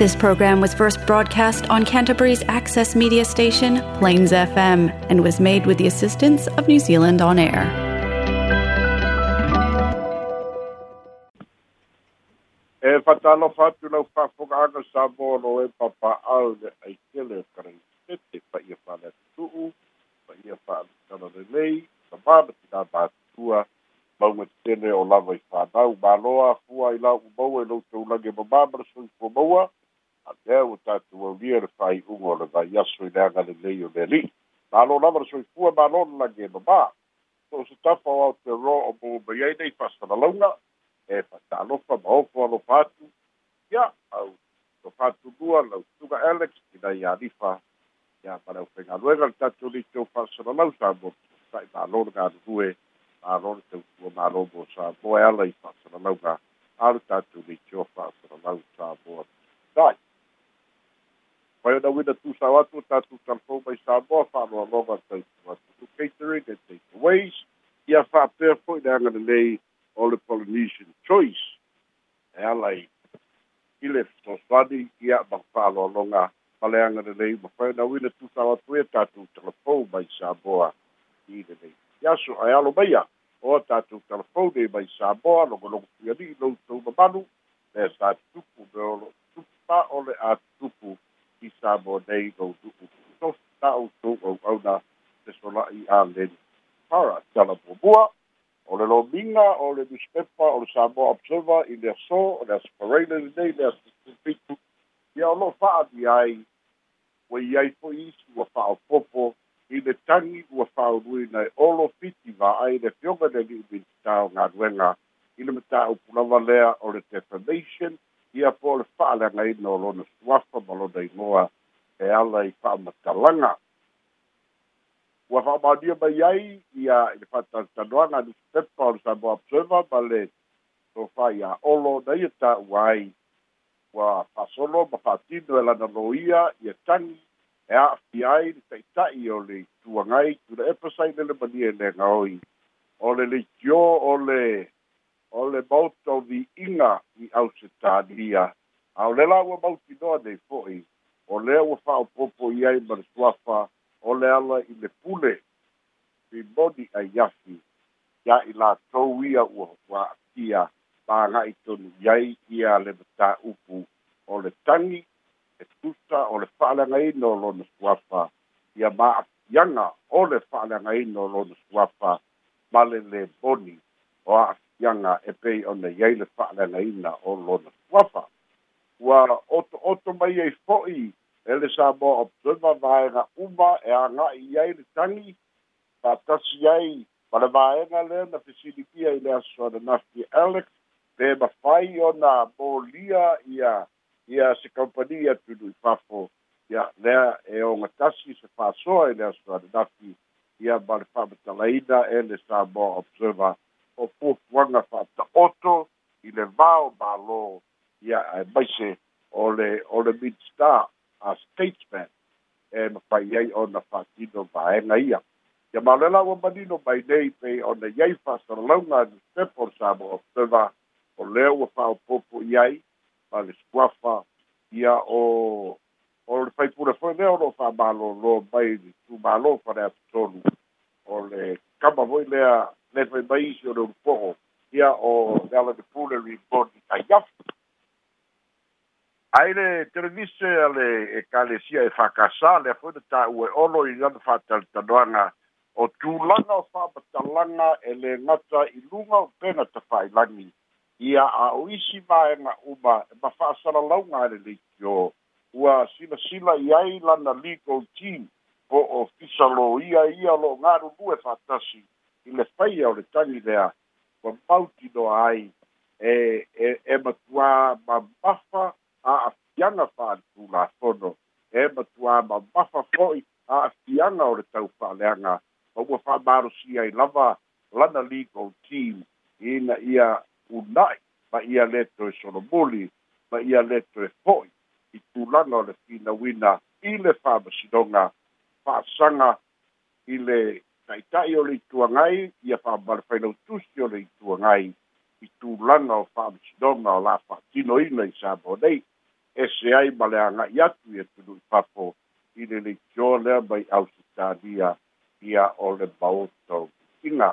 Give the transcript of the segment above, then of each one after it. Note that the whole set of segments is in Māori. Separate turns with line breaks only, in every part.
This program was first broadcast on Canterbury's access media station, Plains FM, and was made with the assistance of New Zealand On Air. E whatalo whatu lau whafongaanga sa mōno e papa au ne ai kele karai tete pa ia whale tuu, pa ia whale tana le nei, sa māna tina mātua, maunga tene o lava i whanau, māloa fua i lau maua e lau taulage mamamara
sui fo maua, alea ua tatou aulia le fai'uga o le vaiaso i le agalelei o le ali'i malo lava le soifua malo le lage no mamā so o se tafa o aotearoa o momai ai nei fa'asalalauga e fa'atalofa ma ofo alofa atu ia au to fa'atulua lautuga alex ina ia alifa ia maleau faigaluega le tatou litou fa'asalalau sa mo sa'i malo le galulue malo le tautua malo mo sa moe ala i fa'asalalauga a tatou litou fa'asalalau sa moa tai Vai da wina tu sa watu ta tu mai sa mo fa mo mo ma ta tu tu catering and take ia fa apea fo da nga le all the Polynesian choice e alai i ile so ia ba fa lo longa pale anga le ma fa da wina tu sa watu e ta tu mai sa boa i le le ia ai alo mai o ta tu telefone mai sa boa lo lo ia ni lo tu ba balu le sa tu pu do tu pa ole a tu i sa mo nei no duku so ta o to o o na te so la i a le para tala po bua o le lo minga o le dispepa o le sa mo observa i le so o le aspirele le nei le aspipitu i a lo fa a di ai we i ai po isu a fa o popo i le tangi ua whaurui nei olo fiti wa ai le fionga nei ni ubi tau ngā duenga i le mata upulawa lea o le defamation ia po le fa'aleagaina o lona suafa ma lona igoa e ala i fa'amatalaga ua fa'amaonia mai ai ia i le fa'atalotanoaga a o le samoa observer ma le sofā iā na ia taua ai ua fa'asolo ma fa'atino e lana lō ia ia tagi e a'afia ai le ta'ita'i o le ituagai tula epa sai lele mania e lega oi o le leitio o le o le mauta o inga i au se tādia. A o le la ua mauti noa nei fōi, o le ua whao popo i ai mara suafa, le ala i le pule, i modi a yafi, ia i la tau ia ua hua atia, pā ngā i tonu iai i a le mata upu, o le tangi, e tusa, o le whaalanga no lo na suafa, i a mā apianga, o le whaalanga no lo na suafa, ma le boni, o a ianga e pei ona iai le fa'alagaina o lona tuafa ua otooto mai ai fo'i e le sa mo observer vaega uma e aga'i iai le tagi fatasi ai ma le vaega lea na fesilipia i le aso ana nafi alex pe mafai ona molia ia ia se kompani atu nui fafo ia lea e ogatasi se fasoa i le aso ana nafi ia ma le fa'amatalaina e le sa mo observer o pōpuanga whata oto i le vāo bālō i a e maise o le, o le midstar a statesman e mawhai ei o na whātino vāenga ia. Ia mā e lela ua manino mai nei pe o na iei whātara launga ni sepo sāmo o whiva o leo ua whāo pōpu i ei ma le skuafa ia o o le whaipura whai leo no whā mālō lō mai ni tū mālō whare atu tōnu o le kama voi lea le fai mai isi o reu po'o ia o le ala de pule ribon i taiafu ai le televise a le ekalesia e fakasā le afoi le tā'ua e olo i lana fa'atalitanoaga o tulaga o fa'amatalaga e le gata i luga o pena tafa'ailagi ia a o isi maega uma e mafa'asalalauga a le leitio ua silasila i ai lana legal team po o fisaloia ia ia lo'o galulu e fa'atasi i le fai e o le tani lea kua mauti no ai e, e, e matua ma mafa a afianga faa tu la sono e matua ma mafa foi a afianga o le tau faa leanga ma ua faa maro si ai lava lana legal team ina ia unai ma ia leto e sono muli ma ia leto e foi i tu lana o le fina wina i le faa masidonga faa sanga i le taitai o le ituagai ia faamalefailau tusi o le ituagai i tulaga o faamasinoga o la faatinoina i sabo nei e seai ma le agaʻi atu ia tunui papo i le leitio lea mai ausitalia ia o le maotoiga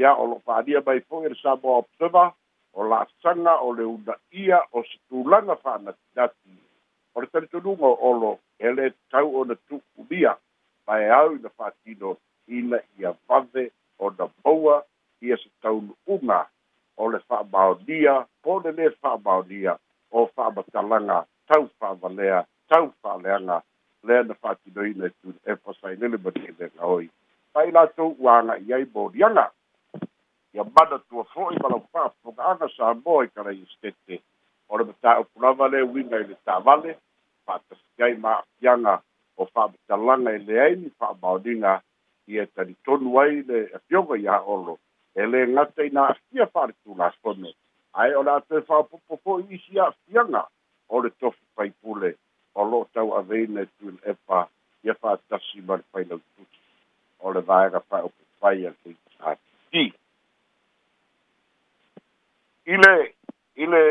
ia o loo faania mai foʻi le sabo observa o laasaga o le unaʻia o se tulaga faanatinati o le talitonuga o olo e lē tau ona tuulia mae au ina faatino ina ia vave ona paua ia se taunu'uga o le fa'amaonia po le lē fa'amaonia o fa'amatalaga tau fa'avalea tau fa'aleaga lea na fa'atinoina e tu efasailele fasailele ma le'elega oi fa'i latou uaga i ai moliaga ia mana tua fo'i ma lau fa'afoga'aga sa moa i kalai stete o le mata'upu lava le uiga i le tavale fa'atasi ai ma a'afiaga o fa'amatalaga e leai ni fa'amaoliga ia tari tonu ai le afioga iā olo e lē gata inā afia faaletulasone ae o le atoe faopopo foʻi isi aafiaga o le tofu paipule o loo tau aveina e tuil epa ia faatasi ma le failautusi o le vaega faeopopai a keitaati i le i le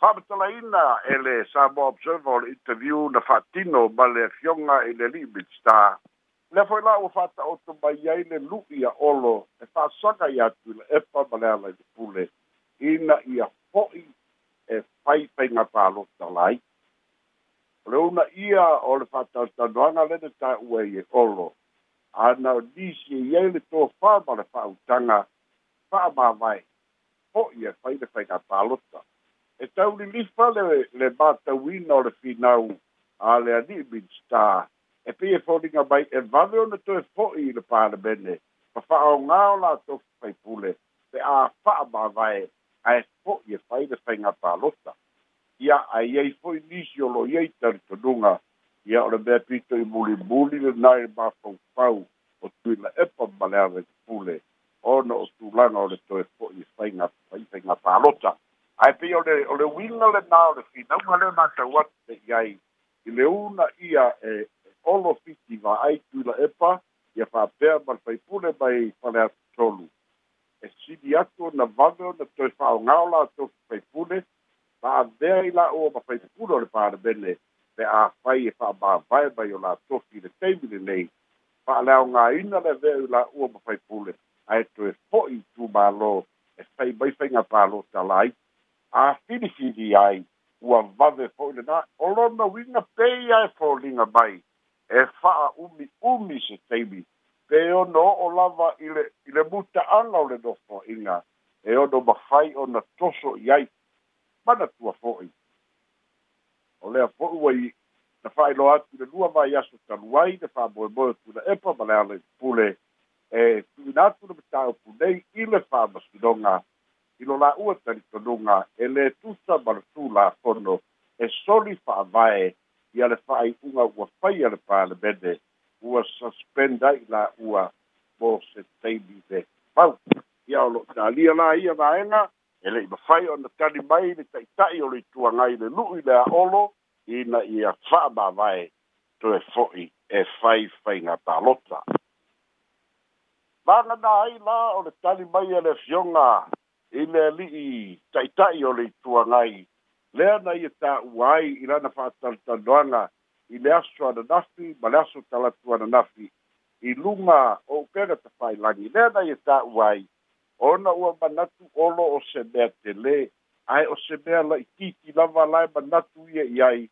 faamatalaina e le sabo observer o le interview na faatino ma le afioga i le limit star le foi lá o fata o to mai ai le luia olo e fa saka ia tu e pa bale ala de pule ina ia foi e fai pe na palo talai le una ia o le fata o ta noanga le de ta ue ye olo ana disi e ia le to fa bale fa utanga fa ma mai o ia fai de fai nga palo ta e tau li li fa le le bata wina o le fi finau ale a di bin sta e pia e fōringa mai e vave ona tō e fōi i le pāra bende, pa wha o ngā o la tō fai pule, pe a wha ma vai a e fōi e fai le fai ngā pālota. Ia a iei fōi nisi o lo iei tari tanunga, ia o le mea pito i muli muli le nai le mā fau fau o tui la epa ma lea le pule, ona o tūlanga o le tō e fōi e fai ngā fai fai ngā pālota. Ai pe o le o le wina le nā o le fina, ma le mā tau atu te iai, i le una ia e eh, olo fiti va ai tu la epa ia fa pea mar fai pune mai fale atu tolu. E sidi ato na vado na toi fa o ngaula ato fai pune va a vea ila o ma fai pune o le pare bene pe a fai e fa ba vai mai o la tofi le teimile nei fa le au ngā ina le vea ila o ma fai pune a e toi fo i tu ma lo e fai mai fai ngā pa lo ta lai a fini fidi ai ua vave fo ile na olona winga pei ai fo linga mai e fa'a umi umi se taimi pe ono o lava i le i le muta'aga o le nofoaʻiga e ono mafai ona toso i ai manatua fo'i o lea fo'i uai no na fa'ailoa atu i le lua vaiaso talu ai le fa'amoemoe tuna epa ma le ale pule e tu'uina atu e le mataupu nei i le fa'amasinoga i lo la'ua talitonuga e lē tuta ma le tulafono e soli fa'avae ia le faaiʻuga ua fai a le palemene ua suspend ai laʻua mo se taimi le pau ia o loo italia la ia laega e leʻi mafai ona tali mai le taʻitaʻi o le ituagai le luʻi le aʻolo ina ia faamavae toe foʻi e fai faiga palota vagana ai la o le tali mai e le afioga i le alii taʻitaʻi o le ituagai le na ia tā'u ai i lana fa'atalutaloaga i le aso ananafi ma le aso talatu ananafi i luga o upega tafailagi le na ia tā'u ai ona ua manatu olo o se mea tele ae o se mea la'itiiti lava lae manatu ia i ai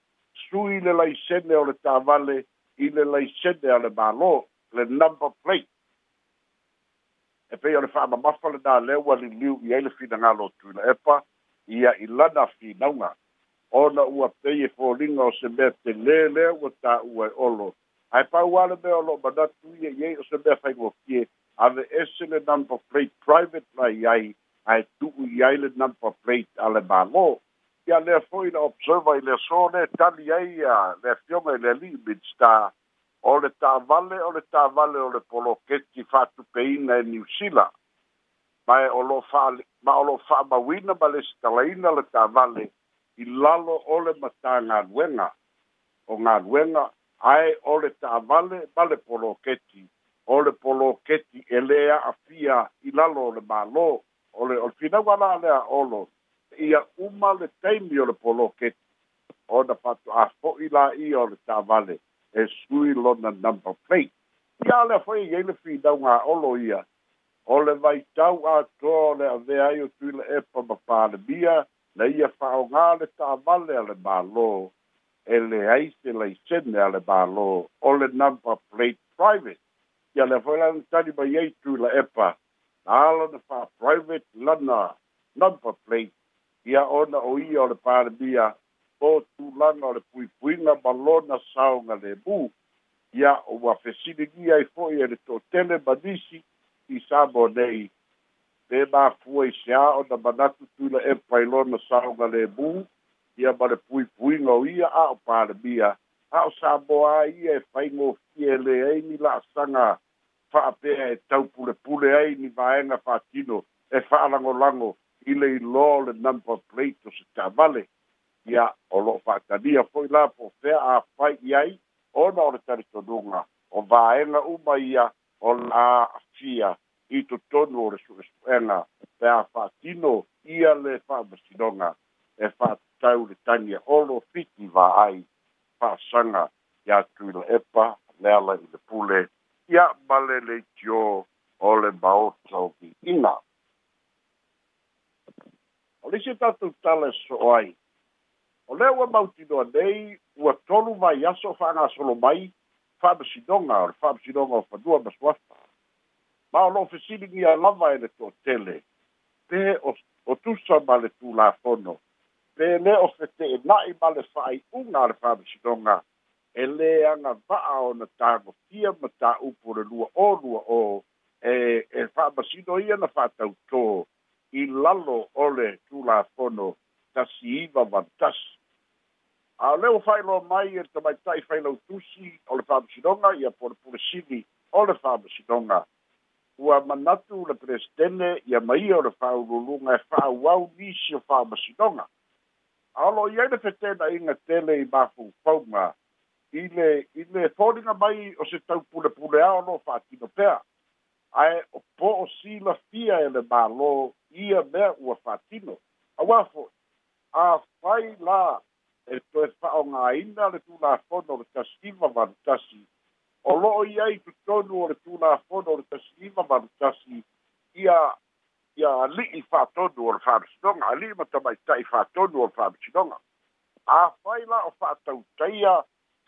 sui le laisene o le tāvale i le laisene a le mālō le number plate e pei o le fa'amamafa lenā lea ua liliu i ai le finagalo tuila epa ia i lana finauga ona ua pei e foliga o se mea telē lea ua tā'ua e olo ae pauā mea o lo'o manatu ia o se mea faigoafie ave ese le number plate private lai ai ae tu'u i ai le number plate a le mālō ia lea fo'i la observa i le so le tali ai a le afioga i le ali'i midstar o le tāvale o le tāvale o le poloketi fa'atupeina e mai o lo fa ma o lo fa ma wina ba le stalaina le tavale i lalo o le mata ngā duenga o ngā duenga ai o le tavale ba le poloketi o le poloketi e lea a fia i lalo o le malo o le olfina wala lea olo ia uma le teimi o le poloketi o na patu a fo i la i o le tavale e sui lona number plate ia le fai i le fina ngā olo ia o le vai tau a to le ave ai o tu le epa ma pāle bia na ia whaonga le tā vale ale bālo e le aise le i sene ale bālo o le number plate private ia le whaila ni tani mai ei tu le epa na ala na wha private lana number plate ia ona o ia o le pāle bia o tu lana o le pui pui na malo na saonga le bu ia o wa fesidigia i fo i ele to tele badisi i sabo nei pe ba fuai se a o na manatu tu la e pailo na sauga le bu ia ma le pui pui ngau ia a o palemia a o sabo a ia e fai ngō fie le ei ni la sanga fa e tau pule pule ei ni vaenga fa tino e fa alango lango i le ilo le number plate o se tamale ia o lo fa tania foi la po fea a fai iai ona o le taritonunga o vaenga uma ia o la afia i to tonu o resuesuena pe a whaatino ia le whaamasinonga e whaatau le tangi e olo fiti wa ai whaasanga i atu i la epa le ala i le pule i a male le tio o le maota o ki ina. O le se tatu tale so ai o le ua mautinoa nei ua tolu mai aso whaanga solo mai pharmacy donga or pharmacy donga for do a swap ma lo fisili ni a lava e to tele pe o o tu sa male tu la fono pe le o fete e na i male fai un ar pharmacy donga e le ana va a ona ta go fia ma ta u por lu o lu o e e pharmacy do ia na fata u to i lalo ole tu la fono ta si va va tasi a le o fai lo mai e te mai tai fai lau tusi o le fāmasi donga i a pōle pōle sini o le fāmasi donga. Ua manatu le presidente i a mai o le fāu lulunga e fāu wau nisi o fāmasi donga. A lo i aile fetena inga tele i mafu pounga i le, i le fōringa mai o se tau pule pule a o lo fātino pēa. Ae o pō o sila fia e le mālo i a mea ua fātino. A wafo, a fai laa e toe fa'aogāina le tulafono o le tasiiva manutasi o lo'o i ai totonu o le tulafono o le tasiiva manutasi ia ia ali'i fa'atonu o le fa'amasinoga ali'i matamaita'i fa'atonu o le fa'amasinoga afai la'o fa'atautaia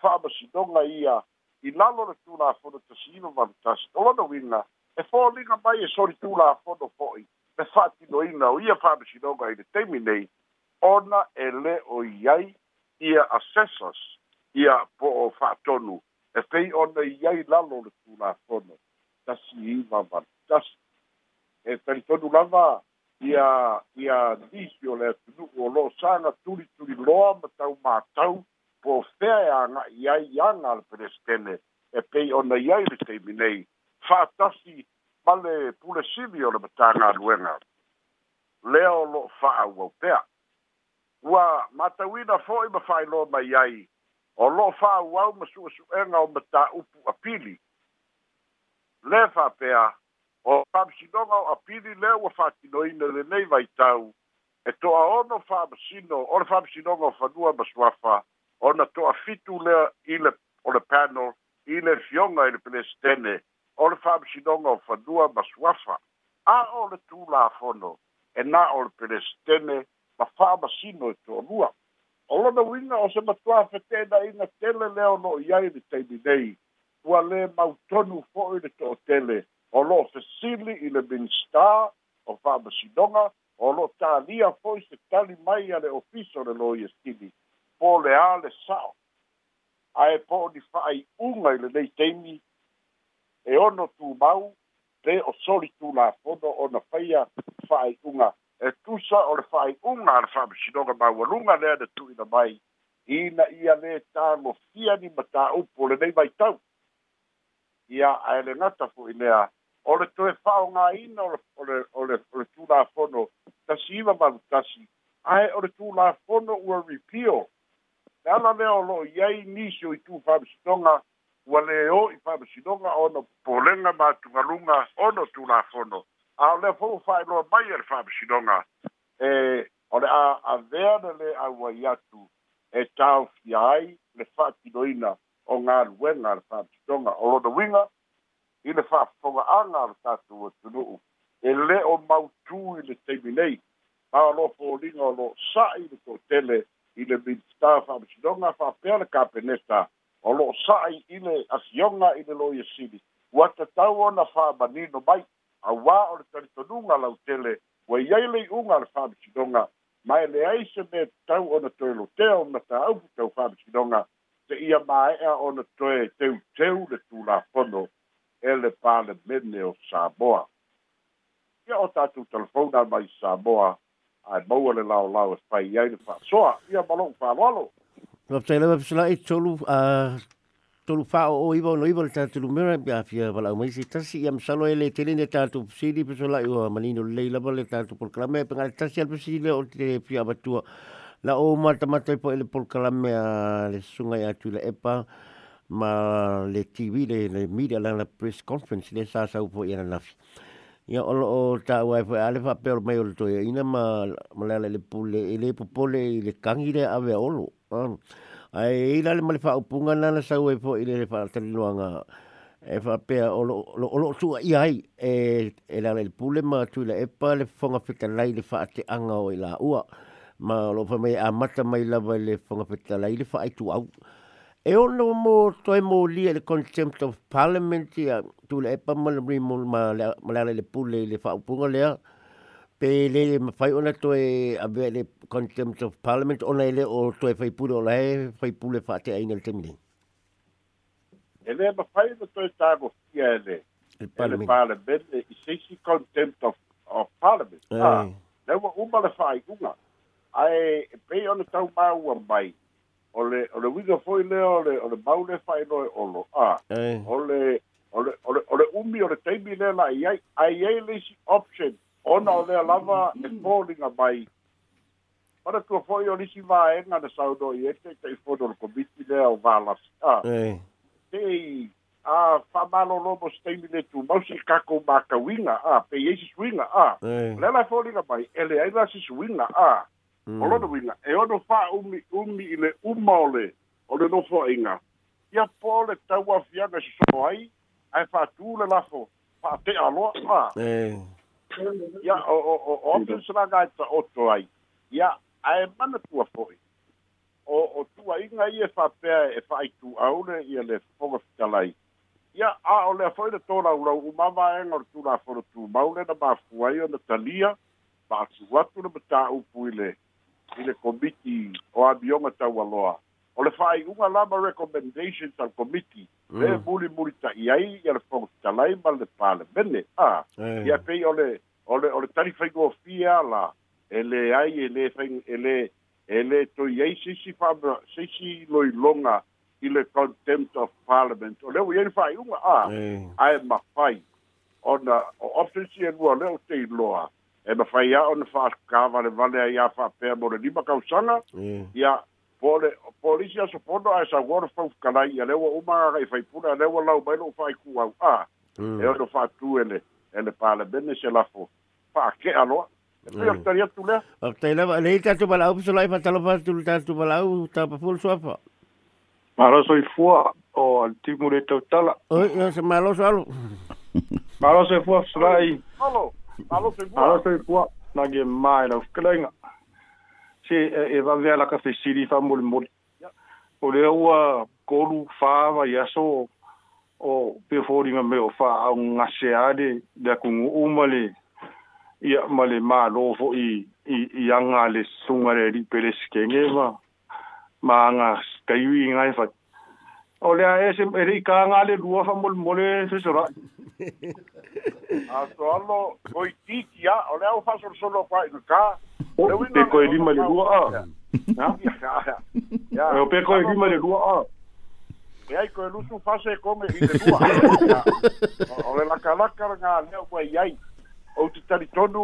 fa'amasinoga ia i lalo le tulafono tasiiva manutasi o lona uina e foliga mai e soli tulafono fo'i me fa'atinoina o ia fa'amasinoga i le taimi nei ona e lē o i ai ia assessors ia po o fatonu e fei ona iai lalo le tula fono tasi iva vantas e fei tonu lava ia ia nisi o le tunu o lo sanga turi turi loa matau matau po fea e anga iai anga al prestene e pei ona iai le teiminei fatasi male pule simi o le matanga luenga leo lo faa uau pea ua matauina fo'i ma fa'ailoa mai ai o lo'o fa'auau ma su'esu'ega o matā'upu apili le fa'apea o fa'amasinoga o apili lea ua fa'atinoina lenei vaitau e to'aono fa'amasino o le fa'amasinoga o fanua ma suafa ona to'afitu lea i le o le panel i le fioga i le pelestene o le fa'amasinoga o fanua ma suafa a o le tulafono e na o le pelestene ma faa ma sino e toa lua. O lona winga o se matua fete na inga tele leo no iai ni teimi nei, ua le mautonu foe le toa tele, o lo fe sili i le minsta o faa ma sinonga, o lo taalia foe se tali mai ale ofiso le lo iestini, po le ale sao. A e po ni faa i unga i le nei teimi, e ono tu mau, te o soli tu la fono o na faya faa i unga, e tusa o le fa'aiʻuga a le fa'amasinoga maualuga lea le tuuina mai ina ia lē tālofia ni mataupu o lenei mai tau ia ae le gata fo'i lea o le toe fa'aogāina o le tulafono tasi iva malutasi ae o le tulafono ua repeal le ala lea o lo'o iai nisi o itu fa'amasinoga ua lē o i fa'amasinoga ona popolega matugaluga ono tulafono Eh, a fa fa'ailoa mai a le fa'amasinoga e o le a avea na lē auai atu e taofia ai le fa'atinoina o galuega a le fa'amasinoga o lona uiga i le fa'afoga'aga o le tatou atunu'u e lē o mautū i le taimi nei ma lo foliga o lo sa'i le to'atele i le minista fa fa'apea le kapeneta o lo'o sa'i i le asioga i le lo iasili ua tatau ona fa'amanino mai a auā o le talitonuga lau tele ua iai le iʻuga a le faamisinoga ma e leai se mea tatau ona toe lotea o mataupu tau faamisinoga se ia māeʻa ona toe teuteu le tulapono e le palemene o saboa ia o tatou telefona mai saboa ae maua le laolao e fai iai le faasoa ia ma loʻu faaloalo lapatai lema pisolaʻi tolu tolu fa o o iwa no iwa le tatu lu mera bia fia wala o maisi tasi i am salo ele tele ne tatu pusidi piso la iwa manino le leila ba le tatu polkalame pe ngale tasi al pusidi le o te fia batua la o mata mata ipo e ele polkalame a le sungai atu le epa ma le tv le le media la la press conference le sa sa upo iana nafi ia olo o ta wai fo e e ale fa pe o mai o le toia ina ma le pule ele popole i le kangire ave olo ah ai i lale mali fa upunga na na sa uepo i le fa tani noanga e fa pe o lo lo lo tua i ai e e la le pule ma tu la e pa le fonga fita lai le fa te anga o i la ua ma lo fa mai a mata mai la le fonga fita lai le fa ai tu au e o no mo to e mo li le contempt of parliament ya tu le e pa ma le ma le pule le fa upunga le a pe le ma fai ona to e le contempt of parliament ona ele o to e fai puro la e fai pule fa ai nel temine ele ma fai to e tago fia ele il parliament il i sisi contempt of of parliament ah le wa uma le fai kunga ai pe ona tau mau mai ole ole wiga foi le ole ole maule fai no olo ah ole ole ole ole umi ole teimi le la ai ai ai le options. ona o lea lava e poliga mai ona tua foʻi o lisi vaega na saudoi ete taʻifono lo komiti lea o valasi a pei a faamālōlō mo staimi le tumau se kakou makauiga a pei ai sisuiga a lea la e foliga mai e leai la sisuiga a mm. o lona uiga e ono faaumiumi i le uma ole o le nofoaʻiga e ia po le tauafiaga e sosoo ai ae faatū le lafo faateʻa aloa a ya o o o o tu sa ga e ta o to ai ya ai mana tu a foi o o tu ai nga ie fa pe e fa ai tu au le ie le fo ga ta lai ya a o le foi de to la u u ma va e en o tu la fo tu ma u le na ba fu ai o na ta lia ba tu wa tu na ba ta u pu ile ile ko biti o a bioma ta wa loa o le fai unga lama recommendations al committee mm. le muri muri ta iai ia le fong talai ma le pale mene a ah. Eh. ia pei ole ole ole tari fai go fia la ele ai ele fai ele ele to iai sisi fa sisi loi longa i le contempt of parliament ole u ien fai unga a ah. Eh. E mm. ai ma fai ona o ofisi e lua leo te loa e ma fai a ona fa kawa le vale a eh. ia fa pe mo le lima kausanga ia mm pole polisi a sopono a sa gor fa kala ya le wa uma ga fa pula le wa lau bai lo fa ku a a mm. e lo fa tu ele ele pa le bene se la fo pa ke e mm. alo e yo tari tu le a te le le ta tu bala u so lai fa talo fa tu ta tu bala u ta pa ful so fa ma ro so i fu o al ti mu le ta tala o yo se ma lo so alo ma ro so i fu so lai alo alo se fu alo se fu na ge mai lo klenga se e, e va ver la cafe siri fa mol mol o le ua kolu fa va ya so o pe fori nga me o fa a nga se ade da ku ngu umale ya male ma lo fo i i i anga le sungare di pele skenge ma ma nga kayu nga fa o le a ese e rei kanga le rua ha mol mol e se e sora a so allo coi tiki a o le a fa so solo qua in ca o pe co e lima le rua a ya ya o pe co e lima le rua a e ai co e lusu fa se come i le rua o le la calacca nga le o qua iai o ti tali tonu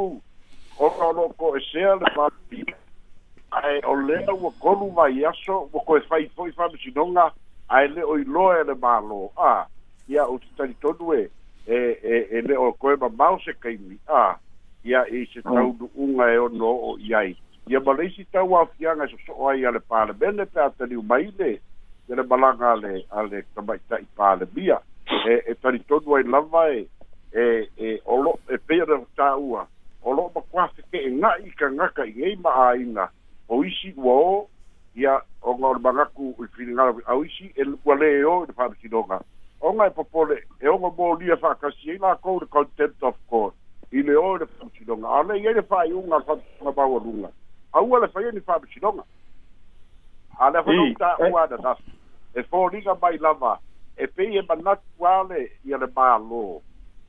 o ka o loko e sea le pa ai o le a ua kolu mai aso o co e fai foi fa misinonga o ai le o iloa e le malo a ia ou tatalitonu e e e e le o koe mamao se kaimi a ia i se mm. taunuʻuga e ono o i ai ia ma leisi tau afiaga e soso'o ai a le palemene pe ataliu mai le e le malaga ale a le tamaitaʻi palemia e e talitonu ai lava e e e olo e peia le tāua o loo makuafeke'e ga'i kagaka i gei ma'āina o isi ua o ia o ngā mangaku i whiringara au isi e lukua le o i o ngai popole e ongo mō lia whakasi e nā kou the contempt of court i le o i whamakinoga a le iere whai unga whamakinoga maua runga au ale whai ni whamakinoga a le whanau tā eh? ua na nasu e fōringa mai lava e pei e manatu ale i ale mālo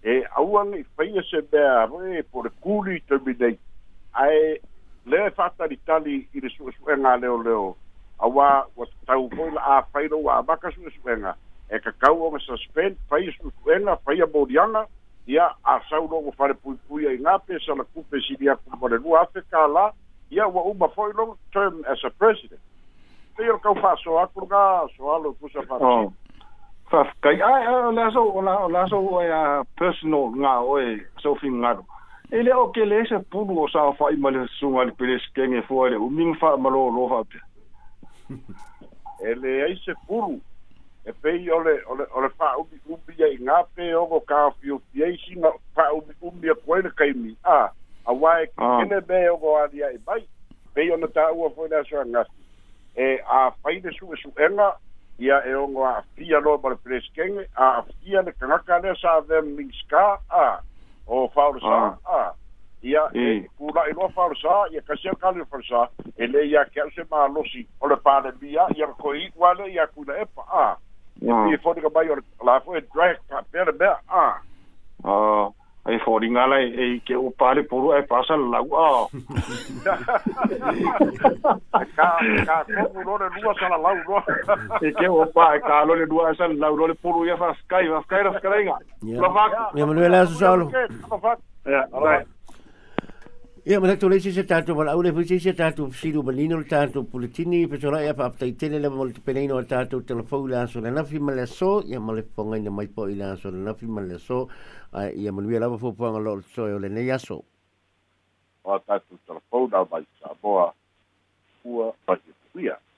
e auangi whai e se mea e pore kuli terminate ai le fatali e tali i le su su nga leo leo a wa tau ko la a fai lo wa ba ka su su nga e ka kau o suspend fai su su nga fai a bodiana ia a sau lo go fare pui pui ai nga pe sa la kupe si dia ko mo le lu a ka la ia wa u ba fai lo term as a president te yo kau fa so a kurga so a lo ku sa fa fa oh. kai a la so la so a personal nga o e so fi nga ele o que lese pulu o sao fa ima le sunga le pele skenge fua ele uming fa malo lo fa pe ele ai se pulu e pei le ole ole fa ubi ubi ai pe o ko ka bi fiei singa fa ubi ubi e koe le kaimi a a wae ki kene be o ko ali ai bai pei ona ta ua foi na sua ngasi e a de su su enga ia e go a fia lo para pele skenge a fia le kanaka le sa ve mingska a o faro sa ah. ah ia e pula e no e e faro sa ia ka se ka le faro sa e le ia ka se ma lo si o le pa le bia ia ko i wa le ia ku na e pa ah e fo de ka ba yo la fo e drag pa per be ah ah e fori ngala e, e ke o pare puru e pasa la u a ka ka ka puru le lua sala la u ro e ke o pa e ka lo le lua sala la u ro le puru ya fa skai va skai ra skai nga lo va me lo le asu salo lo va ya ora Ia mana tu lesi se tatu wala aule fisi se tatu siru malino le tatu pulitini pesora ia pa aptai tele le mole te peneino le tatu telefou le aso le nafi ma le so ia ma le ponga ina mai po ila aso le nafi ma le so ia manuia lava fupuanga lo le soe o le nei aso. O tatu telefou da vai saboa ua pa je